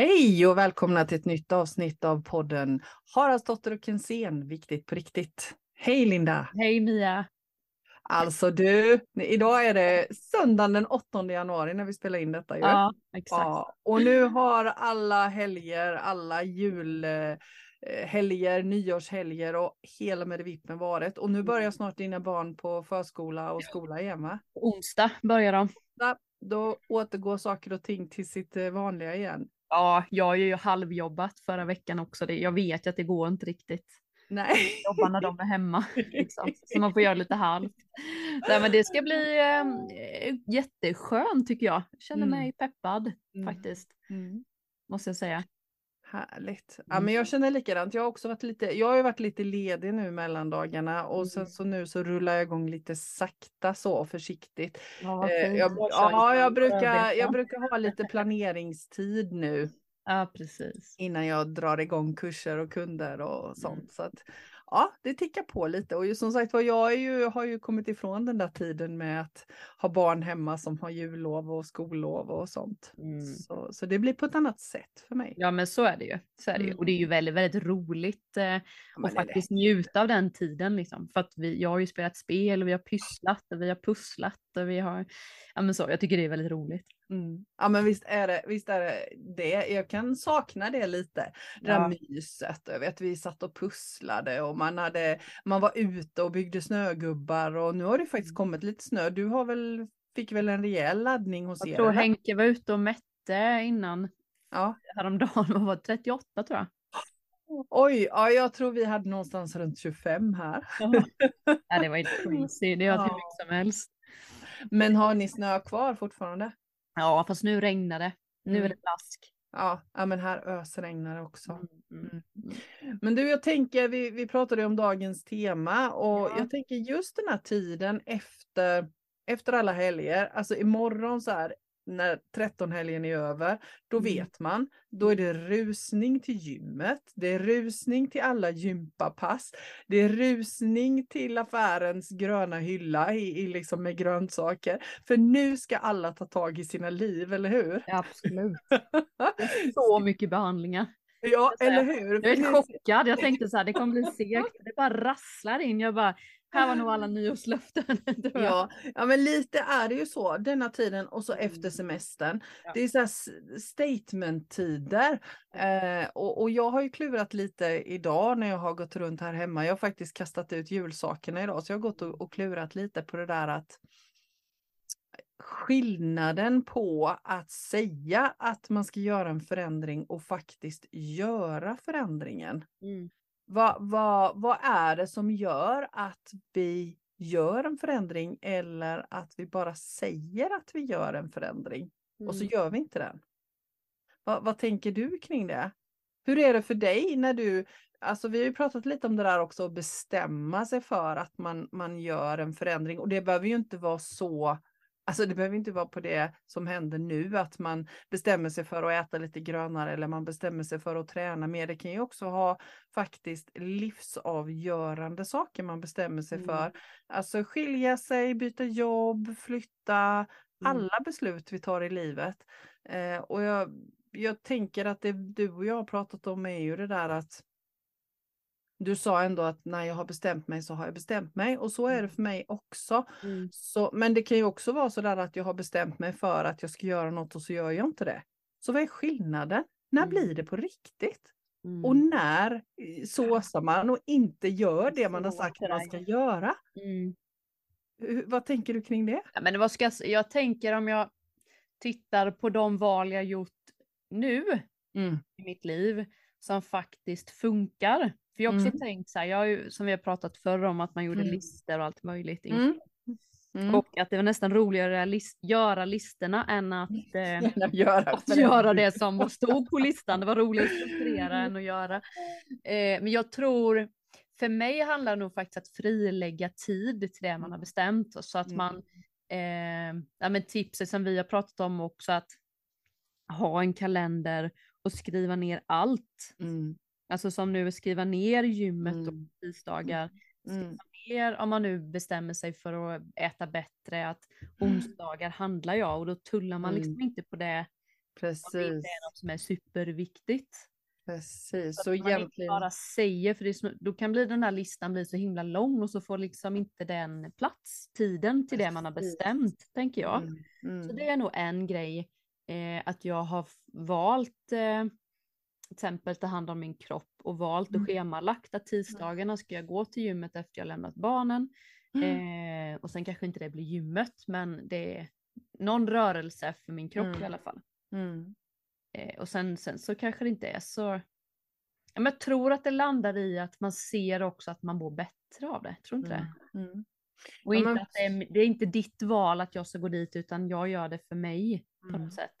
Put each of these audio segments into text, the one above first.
Hej och välkomna till ett nytt avsnitt av podden Haraldsdotter och Kensén, viktigt på riktigt. Hej Linda! Hej Mia! Alltså du, idag är det söndagen den 8 januari när vi spelar in detta ju. Ja, exakt. Ja, och nu har alla helger, alla julhelger, nyårshelger och hela med vippen varit. Och nu börjar snart dina barn på förskola och skola igen va? Onsdag börjar de. Då återgår saker och ting till sitt eh, vanliga igen. Ja, jag har ju halvjobbat förra veckan också. Det, jag vet ju att det går inte riktigt. Nej. Jobba när de är hemma. Liksom. Så man får göra lite halvt. Nej, men det ska bli eh, jätteskönt tycker jag. Känner Mm. mig peppad Mm. faktiskt. Mm. Måste jag säga. Härligt. Ja, Mm. men jag känner likadant. Jag har också varit lite, jag har varit lite ledig nu mellan dagarna och sen Mm. så nu så rullar jag igång lite sakta så försiktigt. Ja, Eh, jag, ja, jag brukar, jag brukar ha lite planeringstid nu Ja, precis. innan jag drar igång kurser och kunder och sånt. Mm. Så att, ja, det tickar på lite och som sagt var, jag ju, har ju kommit ifrån den där tiden med att ha barn hemma som har jullov och skollov och sånt. Mm. Så, så det blir på ett annat sätt för mig. Ja men så är det ju. Så är det ju. Mm. Och det är ju väldigt, väldigt roligt eh, Ja, det. faktiskt njuta av den tiden liksom. För att vi, jag har ju spelat spel och vi har pysslat och vi har pusslat och vi har, ja men så, jag tycker det är väldigt roligt. Mm. Ja men visst är, det, visst är det det. Jag kan sakna det lite. Det Ja. där myset. Jag vet vi satt och pusslade och man, hade, man var ute och byggde snögubbar och nu har det faktiskt Mm. kommit lite snö. Du har väl, fick väl en rejäl laddning hos Jag er? tror eller? Henke var ute och mätte innan Ja. häromdagen, vad var det, 38 tror jag. Oj, ja, jag tror vi hade någonstans runt 25 här. Ja, det var helt crazy, det har hur Ja. mycket som helst. Men har ni snö kvar fortfarande? Ja fast nu regnar det, nu är Mm. det blask. Ja, ja men här ösregnar det också. Mm, mm. Men du, jag tänker, vi, vi pratade om dagens tema och Ja. jag tänker just den här tiden efter, efter alla helger, alltså imorgon så här när 13-helgen är över, då Mm. vet man, då är det rusning till gymmet, det är rusning till alla gympapass, det är rusning till affärens gröna hylla i, i liksom med grönsaker. För nu ska alla ta tag i sina liv, eller hur? Ja, absolut. Så mycket behandlingar. Ja, eller hur? Jag är chockad, jag tänkte så här, det kommer bli segt. Det bara rasslar in, jag bara, här var nog alla nyårslöften. Ja, ja, men lite är det ju så denna tiden och så efter Mm. semestern. Ja. Det är så statement-tider. Eh, och, och jag har ju klurat lite idag när jag har gått runt här hemma. Jag har faktiskt kastat ut julsakerna idag så jag har gått och, och klurat lite på det där att skillnaden på att säga att man ska göra en förändring och faktiskt göra förändringen. Mm. Vad, vad, vad är det som gör att vi gör en förändring eller att vi bara säger att vi gör en förändring och så Mm. gör vi inte den? Vad, vad tänker du kring det? Hur är det för dig när du, alltså vi har ju pratat lite om det där också, att bestämma sig för att man, man gör en förändring och det behöver ju inte vara så Alltså det behöver inte vara på det som händer nu, att man bestämmer sig för att äta lite grönare eller man bestämmer sig för att träna mer. Det kan ju också ha faktiskt livsavgörande saker man bestämmer sig Mm. för. Alltså skilja sig, byta jobb, flytta, Mm. alla beslut vi tar i livet. Eh, och jag, jag tänker att det du och jag har pratat om är ju det där att du sa ändå att när jag har bestämt mig så har jag bestämt mig och så är det Mm. för mig också. Mm. Så, men det kan ju också vara så där att jag har bestämt mig för att jag ska göra något och så gör jag inte det. Så vad är skillnaden? När Mm. blir det på riktigt? Mm. Och när eh, såsar man och inte gör det man har sagt till man ska göra? Mm. Vad tänker du kring det? Ja, men vad ska jag, jag tänker om jag tittar på de val jag gjort nu i mitt liv som faktiskt funkar. För jag har också Mm. tänkt så här, jag har ju, som vi har pratat förr om att man gjorde Mm. listor och allt möjligt. Mm. Mm. Och att det var nästan roligare att lis- göra listorna än att, eh, göra att göra det som stod på listan. Det var roligare att strukturera än att göra. Eh, men jag tror, för mig handlar det nog faktiskt att frilägga tid till det man har bestämt. Så att Mm. man, eh, ja, men tipset som vi har pratat om också, att ha en kalender och skriva ner allt. Mm. Alltså som nu skriva ner gymmet och Mm. tisdagar. Mm. Skriva ner om man nu bestämmer sig för att äta bättre, att onsdagar handlar jag och då tullar man liksom Mm. inte på det Precis. Om det inte är något som är superviktigt. Precis. Så Så man inte egentligen. bara säger, för det så, då kan bli den här listan bli så himla lång och så får liksom inte den plats, tiden till det man har Precis. bestämt, tänker jag. Mm, mm. Så det är nog en grej, eh, att jag har valt eh, till exempel ta hand om min kropp och valt och Mm. schemalagt att tisdagarna ska jag gå till gymmet efter jag lämnat barnen. Mm. Eh, och sen kanske inte det blir gymmet, men det är någon rörelse för min kropp Mm. i alla fall. Mm. Eh, och sen, sen så kanske det inte är så... Ja, men jag tror att det landar i att man ser också att man mår bättre av det. Tror inte det? Mm. Mm. Och Ja, inte men- att det är, det är inte ditt val att jag ska gå dit utan jag gör det för mig på Mm. något sätt.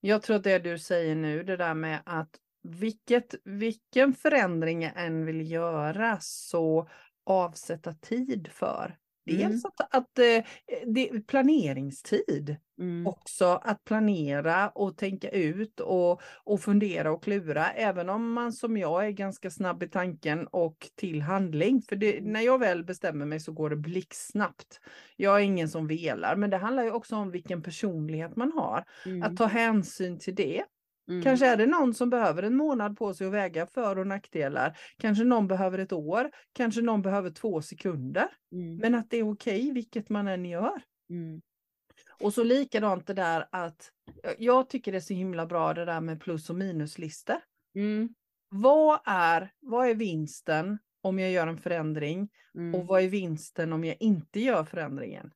Jag tror att det du säger nu, det där med att vilket, vilken förändring jag än vill göra så avsätta tid för. Mm. Dels att, att eh, det är planeringstid Mm. också, att planera och tänka ut och, och fundera och klura, även om man som jag är ganska snabb i tanken och till handling. För det, Mm. när jag väl bestämmer mig så går det blixtsnabbt. Jag är ingen som velar, men det handlar ju också om vilken personlighet man har. Mm. Att ta hänsyn till det. Mm. Kanske är det någon som behöver en månad på sig att väga för och nackdelar. Kanske någon behöver ett år. Kanske någon behöver två sekunder. Mm. Men att det är okej vilket man än gör. Mm. Och så likadant det där att jag tycker det är så himla bra det där med plus och minuslistor. Mm. Vad är, vad är vinsten om jag gör en förändring Mm. och vad är vinsten om jag inte gör förändringen?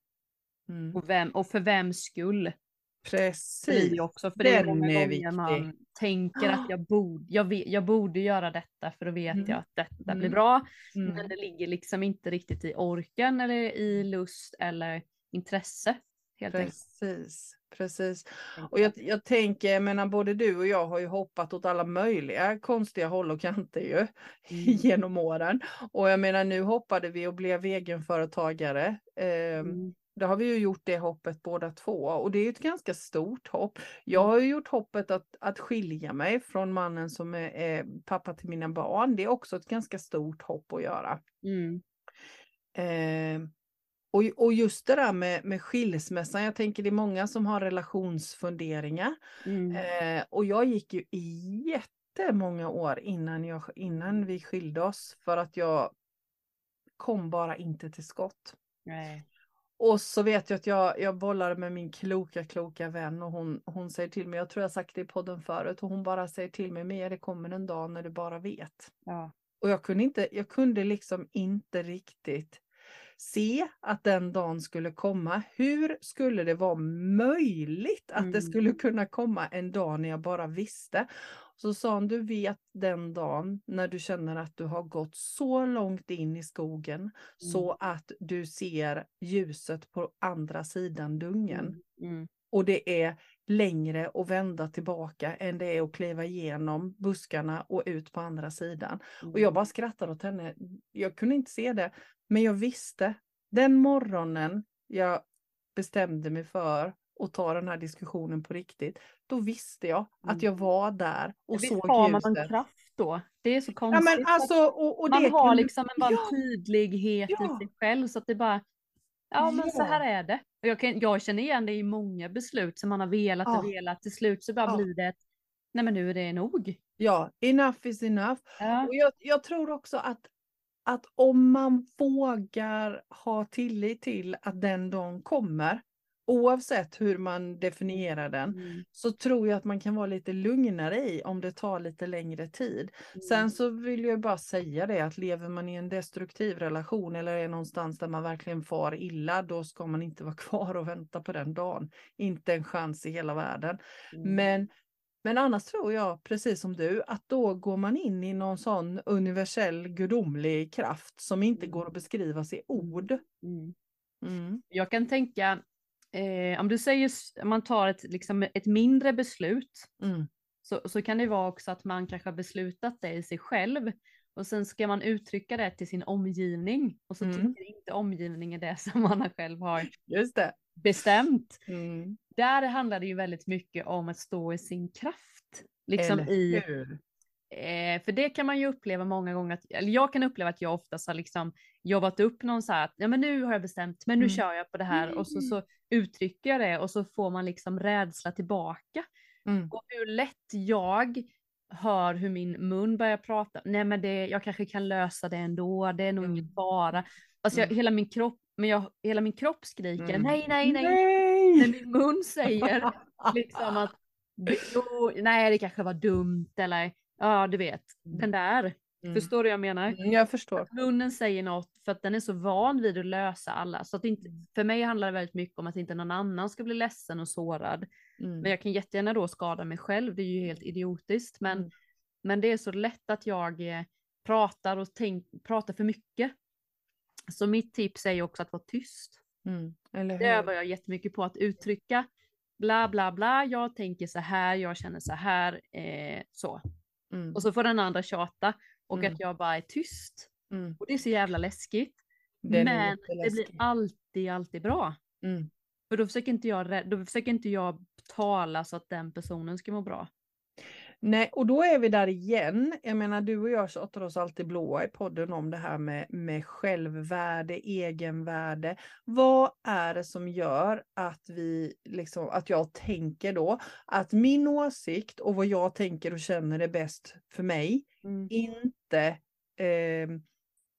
Mm. Och, vem, och för vems skull? Precis. det också. För det är många är viktig. man tänker att jag borde, jag, vet, jag borde göra detta för då vet Mm. jag att detta blir Mm. bra. Mm. Men det ligger liksom inte riktigt i orken eller i lust eller intresse. Helt enkelt. Precis, precis. Och jag, jag tänker, jag menar både du och jag har ju hoppat åt alla möjliga konstiga håll och kanter ju Mm. genom åren. Och jag menar nu hoppade vi och blev egenföretagare. Ehm, Mm. Det har vi ju gjort det hoppet båda två och det är ett ganska stort hopp. Jag Mm. har ju gjort hoppet att, att skilja mig från mannen som är, är pappa till mina barn. Det är också ett ganska stort hopp att göra. Mm. Eh, och, och just det där med, med skilsmässan, jag tänker det är många som har relationsfunderingar. Mm. Eh, och jag gick ju i jättemånga år innan, jag, innan vi skilde oss för att jag kom bara inte till skott. Nej. Och så vet jag att jag, jag bollade med min kloka, kloka vän och hon, hon säger till mig, jag tror jag sagt det i podden förut, och hon bara säger till mig, Mia det kommer en dag när du bara vet. Ja. Och jag kunde, inte, jag kunde liksom inte riktigt se att den dagen skulle komma. Hur skulle det vara möjligt att det Mm. skulle kunna komma en dag när jag bara visste? Så sa hon, du vet den dagen när du känner att du har gått så långt in i skogen så att du ser ljuset på andra sidan dungen. Mm. Mm. Och det är längre att vända tillbaka än det är att kliva igenom buskarna och ut på andra sidan. Och jag bara skrattade åt henne. Jag kunde inte se det, men jag visste. Den morgonen jag bestämde mig för att ta den här diskussionen på riktigt, då visste jag att jag var där och Visst såg har man en ljuset. kraft då? Det är så Ja, konstigt. att alltså, och, och man det har liksom en, Ja, tydlighet Ja. i sig själv så att det bara, ja men så Ja. här är det. Och jag, kan, jag känner igen det i många beslut som man har velat och Ja. velat. Till slut så bara Ja. blir det ett, nej men nu är det nog. Ja, enough is enough. Ja. Och jag, jag tror också att, att om man vågar ha tillit till att den dagen kommer, oavsett hur man definierar den, Mm. så tror jag att man kan vara lite lugnare i om det tar lite längre tid. Sen så vill jag bara säga det att lever man i en destruktiv relation eller är någonstans där man verkligen far illa, då ska man inte vara kvar och vänta på den dagen. Inte en chans i hela världen. Mm. Men, men annars tror jag, precis som du, att då går man in i någon sån universell gudomlig kraft som inte går att beskrivas i ord. Mm. Mm. Jag kan tänka, eh, om du säger, om man tar ett, liksom ett mindre beslut, Mm. så, så kan det vara också att man kanske har beslutat det i sig själv. Och sen ska man uttrycka det till sin omgivning. Och så Mm. tycker inte omgivningen det som man själv har Just det. bestämt. Mm. Där handlar det ju väldigt mycket om att stå i sin kraft. Liksom i? Eh, för det kan man ju uppleva många gånger, att, eller jag kan uppleva att jag oftast har liksom jobbat upp någon så här, att ja men nu har jag bestämt, men nu Mm. kör jag på det här och så, så uttrycker jag det och så får man liksom rädsla tillbaka. Mm. Och hur lätt jag hör hur min mun börjar prata, nej men det, jag kanske kan lösa det ändå, det är nog ingen Mm. fara. Alltså jag, Mm. hela min kropp, men jag, hela min kropp skriker Mm. nej, nej, nej, men Nej! min mun säger liksom att jo, nej det kanske var dumt eller ja du vet den där. Mm. Förstår du vad jag menar? Mm, Jag förstår. Munnen säger något för att den är så van vid att lösa alla. Så att inte, för mig handlar det väldigt mycket om att inte någon annan ska bli ledsen och sårad. Mm. Men jag kan jättegärna då skada mig själv, det är ju helt idiotiskt. Men, Mm. men det är så lätt att jag eh, pratar och tänk, pratar för mycket. Så mitt tips är ju också att vara tyst. Mm. Det övar jag jättemycket på att uttrycka. Bla bla bla, jag tänker så här, jag känner så här, eh, så. Mm. Och så får den andra tjata och Mm. att jag bara är tyst. Mm. Och det är så jävla läskigt. Är men det blir alltid, alltid bra. Mm. För då försöker inte jag, då försöker inte jag tala så att den personen ska må bra. Nej, och då är vi där igen. Jag menar, du och jag tjatar oss alltid blåa i podden om det här med, med självvärde, egenvärde. Vad är det som gör att vi, liksom, att jag tänker då att min åsikt och vad jag tänker och känner är bäst för mig inte eh,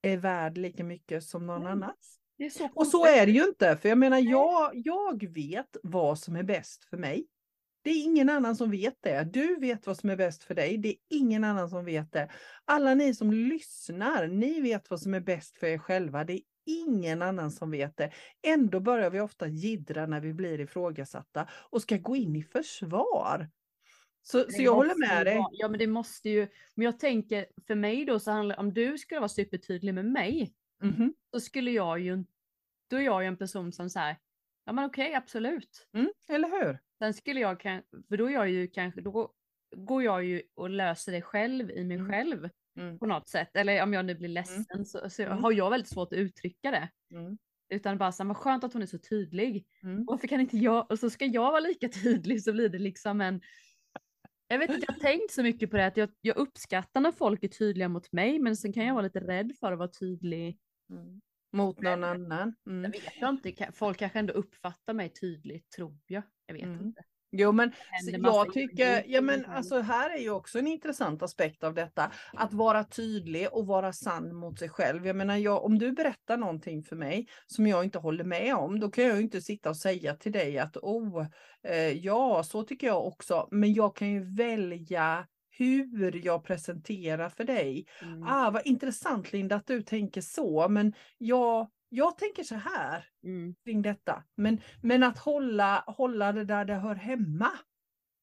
är värd lika mycket som någon Nej. annans? Det är så Och så är det ju inte, för jag menar, jag, jag vet vad som är bäst för mig. Det är ingen annan som vet det. Du vet vad som är bäst för dig. Det är ingen annan som vet det. Alla ni som lyssnar, ni vet vad som är bäst för er själva. Det är ingen annan som vet det. Ändå börjar vi ofta jiddra när vi blir ifrågasatta och ska gå in i försvar. Så, så jag håller med dig. vara- Ja men det måste ju, men jag tänker för mig då så handlar om du skulle vara supertydlig med mig, Mhm. så skulle jag ju, då är jag ju en person som säger, ja men okej absolut. Mm, eller hur? Sen skulle jag, för då är jag ju kanske, då går jag ju och löser det själv i mig Mm. själv Mm, på något sätt. Eller om jag nu blir ledsen så, så Mm. har jag väldigt svårt att uttrycka det. mm, Utan bara så här, vad skönt att hon är så tydlig. mm. Varför kan inte jag, och så ska jag vara lika tydlig så blir det liksom en jag vet inte, jag har tänkt så mycket på det att jag, jag uppskattar när folk är tydliga mot mig men sen kan jag vara lite rädd för att vara tydlig. Mm. Mot någon annan. Jag Mm. vet jag inte, kan- folk kanske ändå uppfattar mig tydligt tror jag. Jag vet Mm. inte. Jo men jag tycker, ja men alltså här är ju också en intressant aspekt av detta. Att vara tydlig och vara sann mot sig själv. Jag menar jag, om du berättar någonting för mig som jag inte håller med om, då kan jag ju inte sitta och säga till dig att oh, eh, ja så tycker jag också. Men jag kan ju välja hur jag presenterar för dig. Mm. Ah, vad intressant Linda att du tänker så, men jag, jag tänker så här Mm. kring detta. Men, men att hålla, hålla det där det hör hemma.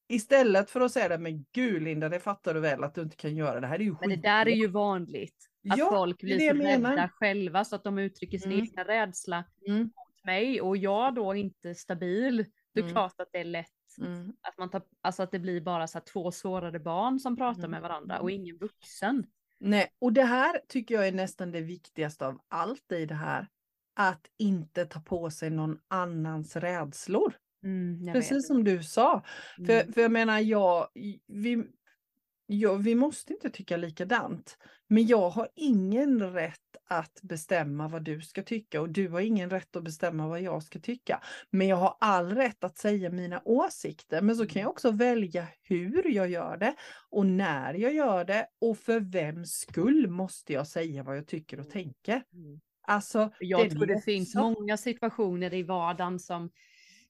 Istället för att säga det, men gud Linda, det fattar du väl att du inte kan göra det här. är ju Men det där är ju vanligt. Att Ja, folk blir så rädda själva så att de uttrycker sin Mm. egna rädsla Mm, mot mig och jag då inte stabil. Det är Mm. klart att det är lätt mm, att, man tar, alltså att det blir bara så två sårade barn som pratar Mm. med varandra och ingen vuxen. Nej, och det här tycker jag är nästan det viktigaste av allt i det här. Att inte ta på sig någon annans rädslor. Mm, jag Precis som du sa. För, Mm. för jag menar, jag, vi, ja, vi måste inte tycka likadant. Men jag har ingen rätt att bestämma vad du ska tycka och du har ingen rätt att bestämma vad jag ska tycka. Men jag har all rätt att säga mina åsikter. Men så kan jag också välja hur jag gör det och när jag gör det och för vems skull måste jag säga vad jag tycker och tänker. Mm. Alltså, Jag tror det finns många situationer i vardagen som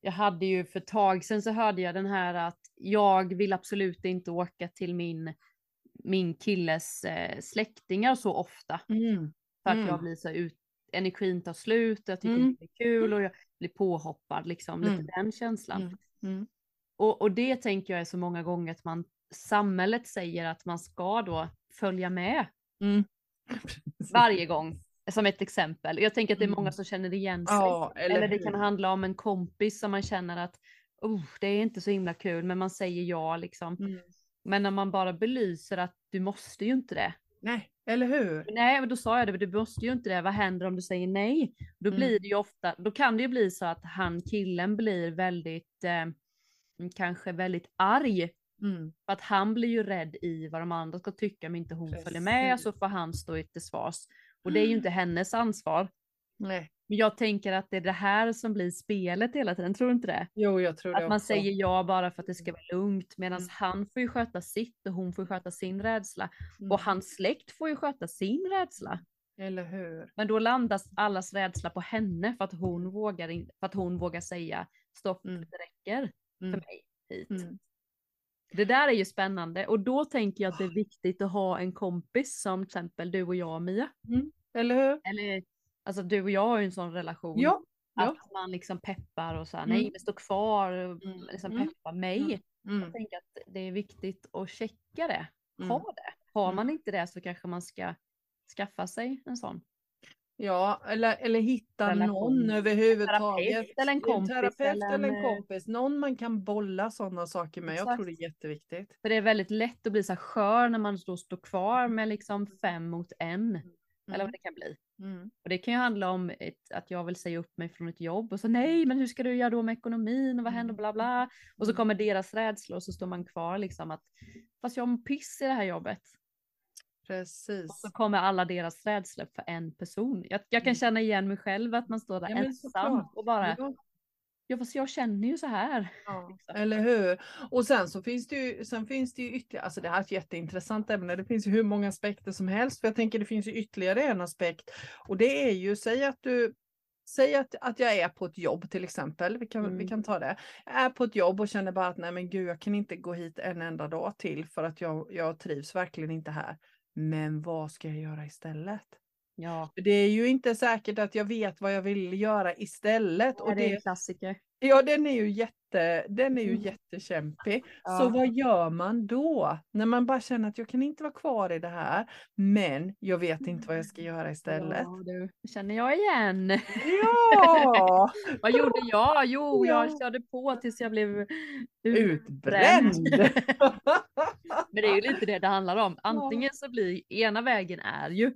jag hade ju för ett tag sedan så hörde jag den här att jag vill absolut inte åka till min, min killes eh, släktingar så ofta Mm, för att Mm. jag blir så ut, energin tar slut, jag tycker Mm. det är kul och jag blir påhoppad liksom, lite Mm. den känslan. mm, mm. Och, och det tänker jag är så många gånger att man, samhället säger att man ska då följa med varje gång. Som ett exempel. Jag tänker att det är många som känner igen sig. Ja, eller, Eller det kan handla om en kompis som man känner att oh, det är inte så himla kul, men man säger ja liksom. Mm. Men när man bara belyser att du måste ju inte det. Nej, eller hur? Nej, men då sa jag det, du måste ju inte det. Vad händer om du säger nej? Då Mm. blir det ju ofta, då kan det ju bli så att han, killen blir väldigt, eh, kanske väldigt arg Mm. För att han blir ju rädd i vad de andra ska tycka om inte hon följer med Precis. så får han stå till svars. Och det är ju inte hennes ansvar. Nej. Men jag tänker att det är det här som blir spelet hela tiden, tror du inte det? Jo, jag tror det Att man också. säger ja bara för att det ska vara lugnt medan Mm. han får ju sköta sitt och hon får sköta sin rädsla. Mm. Och hans släkt får ju sköta sin rädsla. Eller hur? Men då landas allas rädsla på henne för att hon vågar, in, för att hon vågar säga stopp, Mm. det räcker för Mm. mig hit. Mm. Det där är ju spännande och då tänker jag att det är viktigt att ha en kompis som till exempel du och jag Mia. Eller hur? Eller alltså du och jag har ju en sån relation. Ja. ja. Att man liksom peppar och så här, Mm. nej men stå kvar och Mm. liksom Mm. peppa mig. Mm. Jag tänker att det är viktigt att checka det. Ha det. Har man inte det så kanske man ska skaffa sig en sån. Ja, eller, eller hitta Relation. någon överhuvudtaget. terapeut eller en kompis terapeut eller eller en, en eh, kompis. Någon man kan bolla sådana saker med. Jag Exakt. tror det är jätteviktigt. För det är väldigt lätt att bli så skör när man då står kvar med liksom fem mot en. Eller Mm. vad det kan bli. Mm. Och det kan ju handla om ett, att jag vill säga upp mig från ett jobb och så nej men hur ska du göra då med ekonomin och vad händer bla bla. Och så Mm. kommer deras rädslor och så står man kvar liksom att fast jag mår piss i det här jobbet. Och Precis. så kommer alla deras rädslor för en person. Jag, jag kan Mm. känna igen mig själv att man står där Ja, ensam och bara Ja. Ja fast jag känner ju så här. Ja, Liksom. eller hur? Och sen så finns det ju, sen finns det ju ytterligare, alltså det här är ett jätteintressant ämne, det finns ju hur många aspekter som helst, för jag tänker det finns ju ytterligare en aspekt och det är ju, säg att du Säg att, att jag är på ett jobb till exempel, vi kan, vi Mm. kan ta det. Jag är på ett jobb och känner bara att nej men gud, jag kan inte gå hit en enda dag till för att jag, jag trivs verkligen inte här. Men vad ska jag göra istället? Ja, Det är ju inte säkert att jag vet vad jag vill göra istället. Och det är en klassiker. Ja, den är ju, jätte, den är ju Mm. jättekämpig. Så Ja. vad gör man då? När man bara känner att jag kan inte vara kvar i det här, men jag vet inte vad jag ska göra istället. Ja, du, det känner jag igen. Ja, Vad gjorde jag? Jo, jag Ja. körde på tills jag blev utbränd. Men det är ju lite det det handlar om. Antingen så blir ena vägen är ju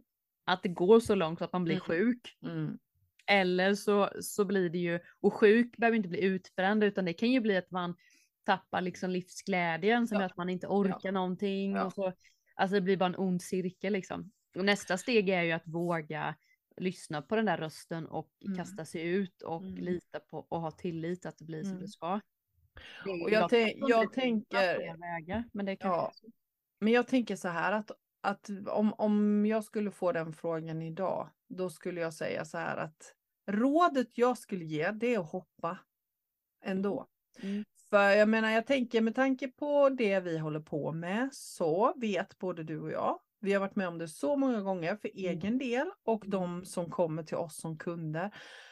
att det går så långt att man blir Mm. sjuk. Mm, Eller så, så blir det ju, och sjuk behöver inte bli utbränd utan det kan ju bli att man tappar liksom livsglädjen som Ja. att man inte orkar någonting. Ja. Och så, alltså det blir bara en ond cirkel liksom. Och nästa steg är ju att våga lyssna på den där rösten och Mm. kasta sig ut och Mm. lita på och ha tillit att det blir som Mm. det ska. Det Och jag jag tänker- men det kan Ja. Men jag tänker så här att, att om, om jag skulle få den frågan idag, då skulle jag säga så här att rådet jag skulle ge, det är att hoppa ändå. Mm. För jag menar, jag tänker med tanke på det vi håller på med så vet både du och jag, vi har varit med om det så många gånger för Mm. egen del och de som kommer till oss som kunder,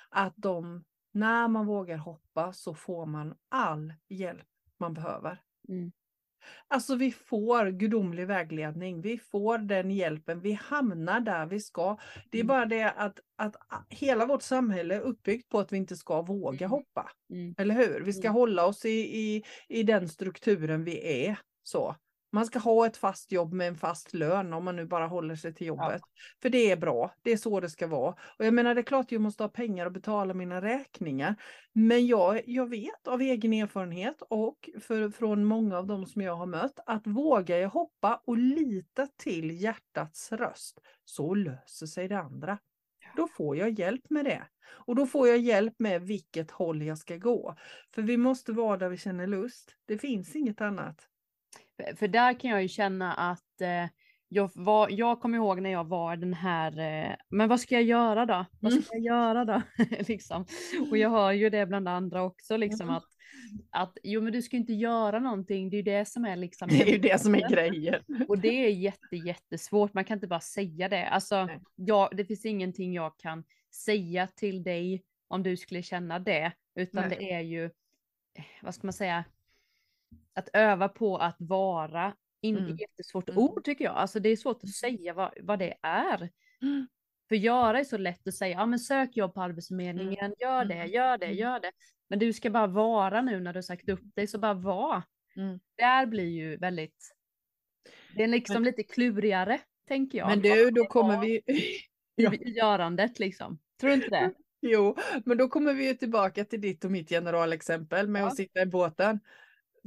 att de, när man vågar hoppa så får man all hjälp man behöver. Mm. Alltså vi får gudomlig vägledning, vi får den hjälpen, vi hamnar där vi ska. Det är Mm. bara det att, att hela vårt samhälle är uppbyggt på att vi inte ska våga Mm. hoppa. Mm. Eller hur? Vi ska Mm. hålla oss i, i, i den strukturen vi är. Så. Man ska ha ett fast jobb med en fast lön om man nu bara håller sig till jobbet. För det är bra, det är så det ska vara. Och jag menar det är klart jag måste ha pengar att betala mina räkningar. Men jag, jag vet av egen erfarenhet och för, från många av dem som jag har mött att vågar jag hoppa och lita till hjärtats röst så löser sig det andra. Då får jag hjälp med det. Och då får jag hjälp med vilket håll jag ska gå. För vi måste vara där vi känner lust. Det finns inget annat. För- där kan jag ju känna att eh, jag, var, jag kommer ihåg när jag var den här, eh, men vad ska jag göra då? Vad Mm. ska jag göra då? liksom. Och jag hör ju det bland andra också, liksom Mm. att, att jo men du ska inte göra någonting, det är ju det som är liksom Det är ju det som är grejen. Och det är jätte, jättesvårt, man kan inte bara säga det. Alltså, jag, det finns ingenting jag kan säga till dig om du skulle känna det, utan Nej. det är ju, eh, vad ska man säga, att öva på att vara, inte Mm. jättesvårt Mm. ord tycker jag, alltså det är svårt att säga vad, vad det är. Mm. För göra är så lätt att säga, ja men sök jobb på Arbetsförmedlingen, gör det, Mm. gör det, Mm. gör det. Men du ska bara vara nu när du har sagt upp dig, så bara var. Mm. Där blir ju väldigt, det är liksom Men- lite klurigare, tänker jag. Men du, då kommer vi... Ja. i görandet liksom. Tror du inte det? Jo, men då kommer vi ju tillbaka till ditt och mitt generalexempel med Ja. att sitta i båten.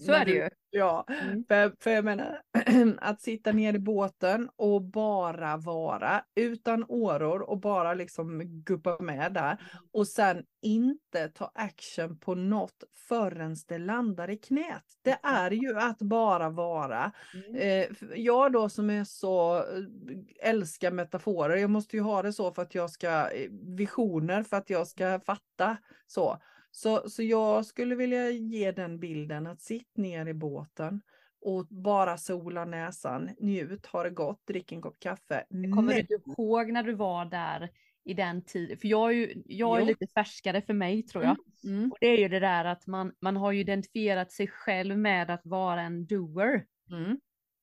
Så är det ju. Ja, Mm. för, för jag menar att sitta ner i båten och bara vara utan åror och bara liksom guppa med där och sen inte ta action på något förrän det landar i knät. Det är ju att bara vara. Mm. Eh, jag då som är så eh, älskar metaforer, jag måste ju ha det så för att jag ska eh, visioner för att jag ska fatta så. Så, så jag skulle vilja ge den bilden att sitt ner i båten och bara sola näsan, njut, ha det gott, drick en kopp kaffe. Kommer Men- du ihåg när du var där i den tiden? För jag är ju jag är Jo. lite färskare för mig tror jag. Mm, Och det är ju det där att man, man har ju identifierat sig själv med att vara en doer. mm,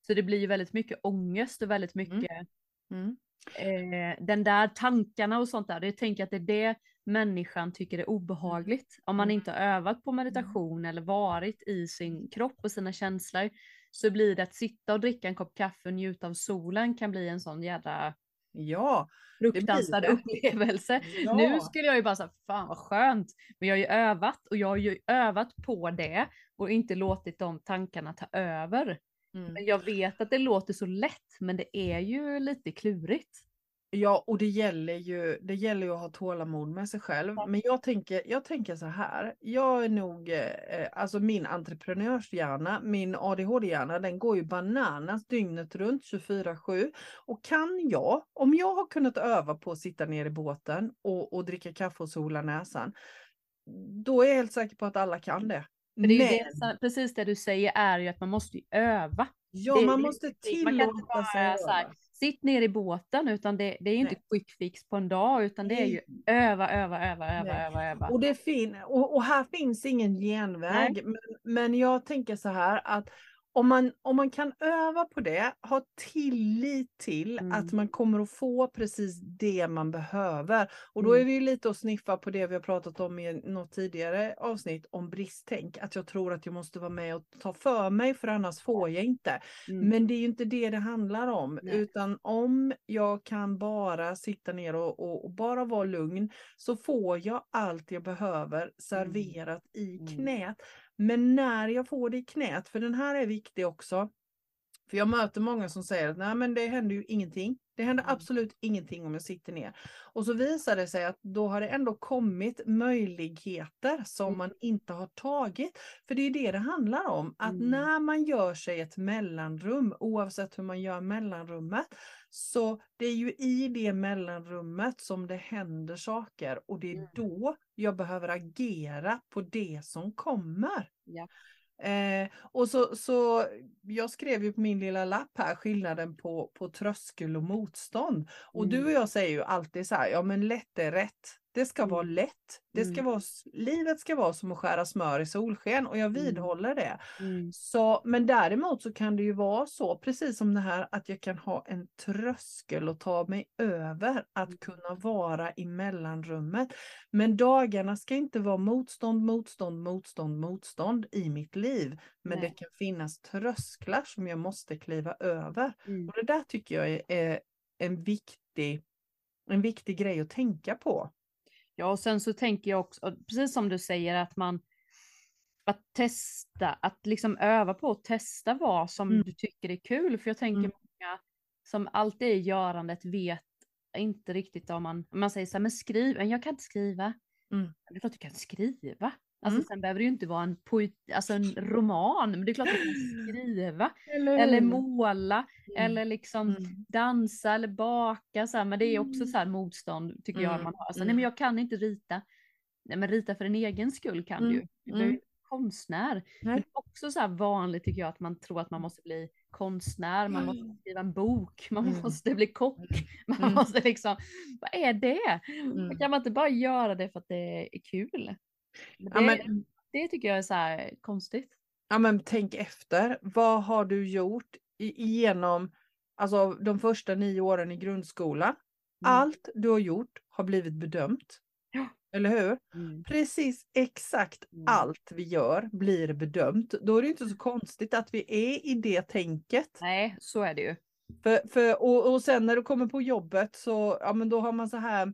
Så det blir ju väldigt mycket ångest och väldigt mycket mm. eh, den där tankarna och sånt där. Jag tänker att det är det människan tycker är obehagligt. Om man Mm. inte har övat på meditation eller varit i sin kropp och sina känslor så blir det att sitta och dricka en kopp kaffe och njuta av solen kan bli en sån jävla Ja, fruktansvärd upplevelse. ja. Nu skulle jag ju bara säga, fan vad skönt. Men jag har ju övat och jag har ju övat på det och inte låtit de tankarna ta över. Mm. Men jag vet att det låter så lätt, men det är ju lite klurigt. Ja, och det gäller ju, det gäller ju att ha tålamod med sig själv. Men jag tänker, jag tänker så här, jag är nog, eh, alltså min entreprenörshjärna, min ADHD-hjärna, den går ju bananas dygnet runt 24-7. Och kan jag, om jag har kunnat öva på att sitta ner i båten och, och dricka kaffe och sola näsan, då är jag helt säker på att alla kan det. För det är ju Men, det, precis det du säger är ju att man måste öva. ja, det man måste quick. Man kan inte tillåta bara sig öva. Sitt ner i båten, utan det, det är inte Nej. quick fix på en dag, utan det är ju öva, öva, öva, öva, Nej. öva, öva. Och, det fin och, och här finns ingen genväg. Men, men jag tänker så här att om man, om man kan öva på det, ha tillit till Mm. att man kommer att få precis det man behöver. Och då Mm. är vi ju lite att sniffa på det vi har pratat om i något tidigare avsnitt om bristtänk. Att jag tror att jag måste vara med och ta för mig för annars får jag inte. Mm. Men det är ju inte det det handlar om, Nej. utan om jag kan bara sitta ner och, och, och bara vara lugn så får jag allt jag behöver serverat i Mm. knät. Men när jag får det i knät, för den här är viktig också. För jag möter många som säger att nej men det händer ju ingenting. Det händer Mm. absolut ingenting om jag sitter ner. Och så visar det sig att då har det ändå kommit möjligheter som Mm. man inte har tagit. För det är det det handlar om, att Mm. när man gör sig ett mellanrum, oavsett hur man gör mellanrummet, så det är ju i det mellanrummet som det händer saker och det är då jag behöver agera på det som kommer. Ja. Eh, och så, så jag skrev ju på min lilla lapp här skillnaden på, på tröskel och motstånd. Och Mm. du och jag säger ju alltid så här, ja men lätt är rätt. Det ska vara Mm. lätt. Det ska Mm. vara, livet ska vara som att skära smör i solsken och jag Mm. vidhåller det. Så, men däremot så kan det ju vara så, precis som det här, att jag kan ha en tröskel och ta mig över att kunna vara i mellanrummet. Men dagarna ska inte vara motstånd, motstånd, motstånd, motstånd i mitt liv. Men Nej. det kan finnas trösklar som jag måste kliva över. Mm. Och det där tycker jag är, är en, viktig, en viktig grej att tänka på. Ja, och sen så tänker jag också, precis som du säger, att man att testa, att liksom öva på att testa vad som Mm. du tycker är kul. För jag tänker Mm. många som alltid är i görandet vet inte riktigt om man, om man säger så här, men skriv, men jag kan inte skriva. Mm. Det är klart du kan skriva. Alltså Mm. sen behöver det ju inte vara en, poet, alltså en roman, men det är klart du kan skriva. Eller, Eller måla. Eller liksom Mm. dansa eller baka. Så här. Men det är också Mm. så här motstånd tycker jag Mm, man har. Mm. Nej men jag kan inte rita. Nej men rita för din egen skull kan Mm, du. Du mm. vara konstnär. Men det är också så här vanligt tycker jag att man tror att man måste bli konstnär, man måste Mm. skriva en bok, man Mm. måste bli kock. Man Mm. måste liksom, vad är det? Mm. Kan man inte bara göra det för att det är kul? Det, Ja, men, det tycker jag är så konstigt. ja, men tänk efter. Vad har du gjort genom alltså, de första nio åren i grundskolan? Mm. Allt du har gjort har blivit bedömt. Ja. Eller hur? Mm. Precis exakt Mm. allt vi gör blir bedömt. Då är det inte så konstigt att vi är i det tänket. Nej, så är det ju. För, för, och, och sen när du kommer på jobbet så ja, men då har man så här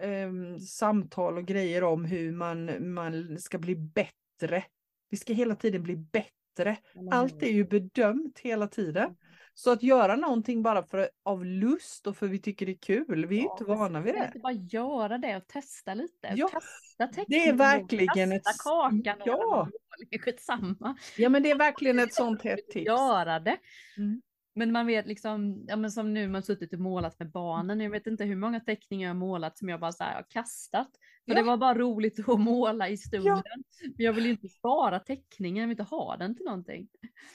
ehm, samtal och grejer om hur man, man ska bli bättre. Vi ska hela tiden bli bättre bättre. Allt är ju bedömt hela tiden. Så att göra någonting bara för, av lust och för vi tycker det är kul, vi är Ja, inte vana vid det. inte bara göra det och testa lite. Ja, testa. Det är verkligen ett... kakan Ja, skitsamma. ja, men det är verkligen ett sånt hett tips. Göra det. Mm. Men man vet liksom, ja men som nu man suttit och målat med barnen, jag vet inte hur många teckningar jag har målat som jag bara så här har kastat. För Ja. det var bara roligt att måla i stunden. Men jag vill ju inte spara teckningen, jag vill inte ha den till någonting.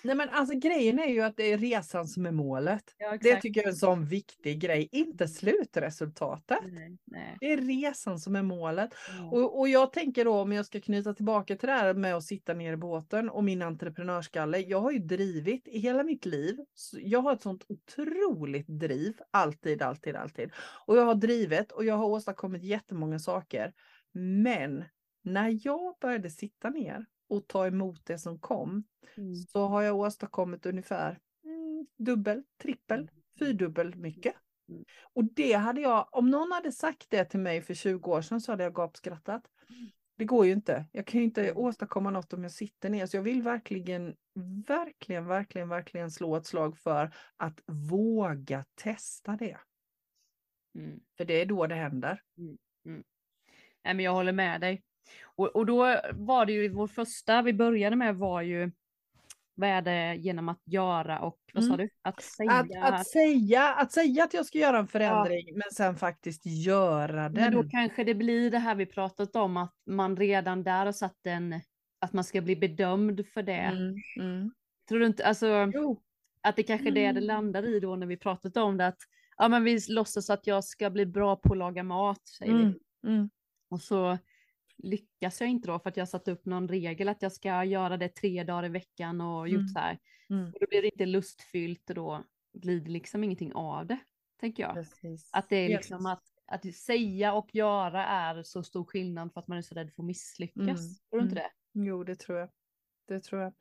Nej men alltså grejen är ju att det är resan som är målet. Ja, Det tycker jag är en sån viktig grej, inte slutresultatet. Nej, nej. Det är resan som är målet. Ja. Och, och jag tänker då om jag ska knyta tillbaka till det här med att sitta ner i båten och min entreprenörskalle. Jag har ju drivit i hela mitt liv. Jag har ett sånt otroligt driv, alltid, alltid, alltid. Och jag har drivit och jag har åstadkommit jättemånga saker. Men när jag började sitta ner och ta emot det som kom Mm. så har jag åstadkommit ungefär mm, dubbel, trippel, fyrdubbel mycket. Mm. Och det hade jag, om någon hade sagt det till mig för 20 år sedan så hade jag gapskrattat. Det går ju inte. Jag kan ju inte Mm. åstadkomma något om jag sitter ner. Så jag vill verkligen, verkligen, verkligen, verkligen slå ett slag för att våga testa det. Mm. För det är då det händer. Nej, men jag håller med dig. Och, och då var det ju vår första vi började med var ju vad är det genom att göra och vad sa Mm. du? Att säga. Att, att, säga, att säga att jag ska göra en förändring men sen faktiskt göra Men den. då kanske det blir det här vi pratat om att man redan där har satt en, att man ska bli bedömd för det. Mm, mm. Tror du inte, alltså Jo. att det kanske är det det Mm. landar i då när vi pratat om det att ja men vi låtsas att jag ska bli bra på att laga mat säger vi. Mm, mm. Och så lyckas jag inte då för att jag satt upp någon regel att jag ska göra det tre dagar i veckan och gjort Mm. så här. Mm. Och då blir det inte lustfyllt och då blir det liksom ingenting av det, tänker jag. Precis. Att det är liksom att, att säga och göra är så stor skillnad för att man är så rädd för att misslyckas. Mm, Tror du inte det? Jo, det tror jag. Det tror jag.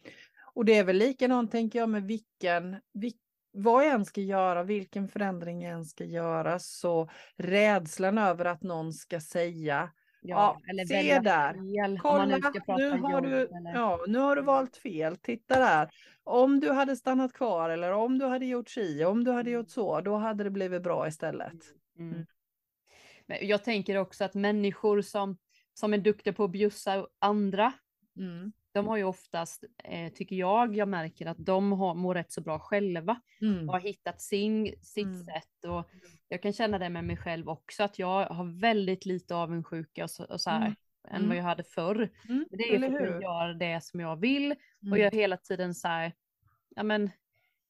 Och det är väl likadant tänker jag med vilken, vil, vad jag än ska göra, vilken förändring jag än ska göra, så rädslan över att någon ska säga Ja, eller se där. fel. Kolla, nu nu har, jobb du, eller... ja, nu har du valt fel. Titta där. Om du hade stannat kvar eller om du hade gjort si, om du hade Mm. gjort så, då hade det blivit bra istället. Mm. Mm. Men jag tänker också att människor som, som är duktiga på att bjussa andra, Mm. De har ju oftast, eh, tycker jag, jag märker att de har, mår rätt så bra själva Mm. och har hittat sin, sitt Mm. sätt. Och jag kan känna det med mig själv också, att jag har väldigt lite avundsjuka och så, och så här, Mm. än Mm. vad jag hade förr. Mm. Det är ju för att jag gör det som jag vill och Mm. jag är hela tiden så här, ja men,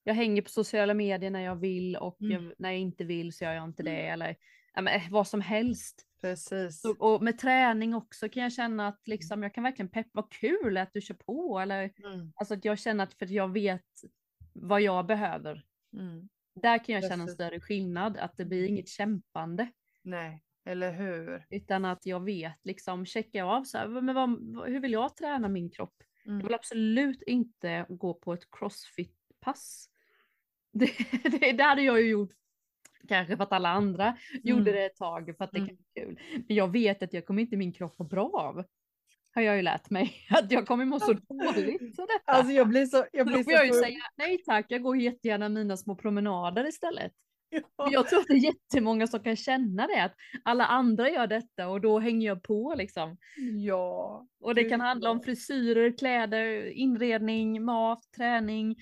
jag hänger på sociala medier när jag vill och Mm. jag, när jag inte vill så gör jag inte det. Eller ja, men, vad som helst. Precis. Så, och med träning också kan jag känna att liksom, jag kan verkligen peppa, vad kul att du kör på. Eller, Mm. alltså att jag känner att för att jag vet vad jag behöver. Mm. Där kan jag känna en Precis. större skillnad, att det blir inget kämpande. Nej, eller hur? Utan att jag vet, liksom checka av så här, men vad, hur vill jag träna min kropp? Jag Mm. vill absolut inte gå på ett crossfit-pass. Det, det, det hade jag ju gjort kanske för att alla andra gjorde Mm. det ett tag för att det Mm. kan vara kul. Men jag vet att jag kommer inte min kropp må bra av. Har jag ju lärt mig. Att jag kommer må så dåligt av detta. Alltså jag blir så... Jag Då blir får jag ju så säga nej tack, jag går jättegärna mina små promenader istället. Ja. Jag tror att det är jättemånga som kan känna det, att alla andra gör detta och då hänger jag på liksom. ja. Och det kan handla om frisyrer, kläder, inredning, mat, träning,